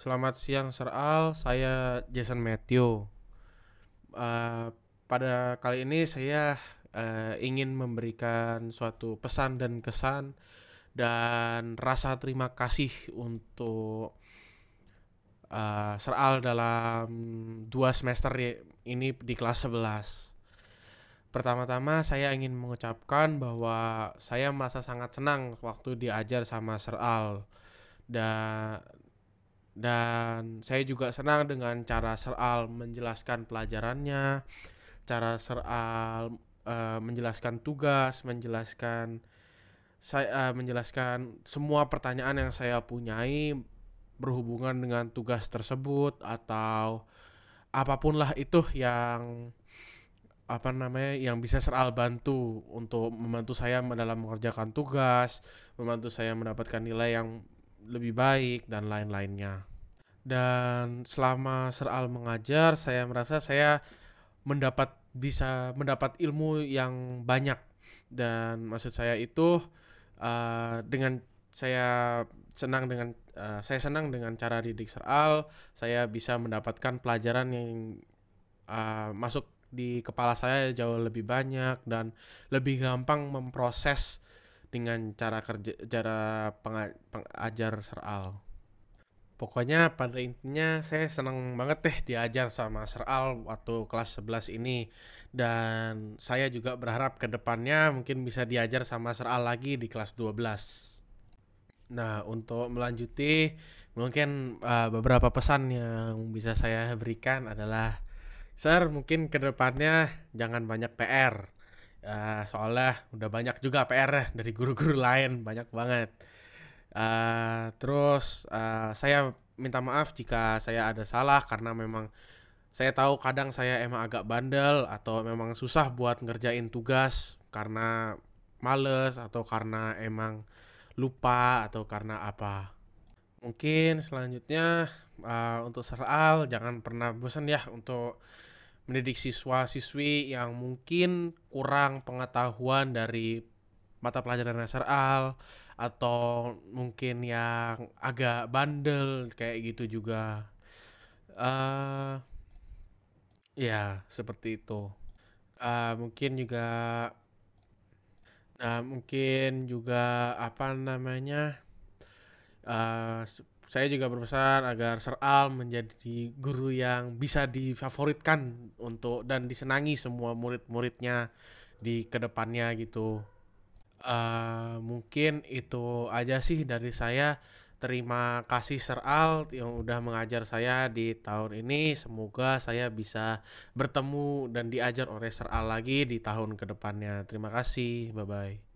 Selamat siang Sir Al, saya Jason Matthew. Eh, pada kali ini saya eh, ingin memberikan suatu pesan dan kesan dan rasa terima kasih untuk eh, Sir Al dalam dua semester ini di kelas 11. Pertama-tama saya ingin mengucapkan bahwa saya merasa sangat senang waktu diajar sama Sir Al. Dan dan saya juga senang dengan cara Sir Al menjelaskan pelajarannya, cara Sir Al eh, menjelaskan tugas, menjelaskan saya eh, menjelaskan semua pertanyaan yang saya punyai berhubungan dengan tugas tersebut atau apa pun lah itu yang apa namanya yang bisa Sir Al bantu untuk membantu saya dalam mengerjakan tugas, membantu saya mendapatkan nilai yang lebih baik dan lain-lainnya. Dan selama Sir Al mengajar, saya merasa saya mendapat bisa mendapat ilmu yang banyak dan maksud saya itu uh, dengan saya senang dengan uh, saya senang dengan cara didik Sir Al, saya bisa mendapatkan pelajaran yang uh, masuk di kepala saya jauh lebih banyak dan lebih gampang memproses dengan cara kerja cara pengajar Sir Al. Pokoknya pada intinya saya senang banget deh diajar sama Sir Al waktu kelas 11 ini dan saya juga berharap ke depannya mungkin bisa diajar sama Sir Al lagi di kelas 12. Nah, untuk melanjuti mungkin uh, beberapa pesan yang bisa saya berikan adalah Sir, mungkin ke depannya jangan banyak PR. Uh, soalnya udah banyak juga PR dari guru-guru lain, banyak banget. Uh, terus uh, saya minta maaf jika saya ada salah karena memang saya tahu kadang saya emang agak bandel atau memang susah buat ngerjain tugas karena males atau karena emang lupa atau karena apa. Mungkin selanjutnya uh, untuk soal jangan pernah bosan ya untuk mendidik siswa-siswi yang mungkin kurang pengetahuan dari mata pelajaran dasar al atau mungkin yang agak bandel kayak gitu juga. uh, ya seperti itu. uh, mungkin juga nah mungkin juga apa namanya, uh, saya juga berpesan agar Seral menjadi guru yang bisa difavoritkan untuk dan disenangi semua murid-muridnya di ke depannya gitu. Uh, mungkin itu aja sih dari saya. Terima kasih Sir Al yang udah mengajar saya di tahun ini. Semoga saya bisa bertemu dan diajar oleh Sir Al lagi di tahun ke depannya. Terima kasih. Bye bye.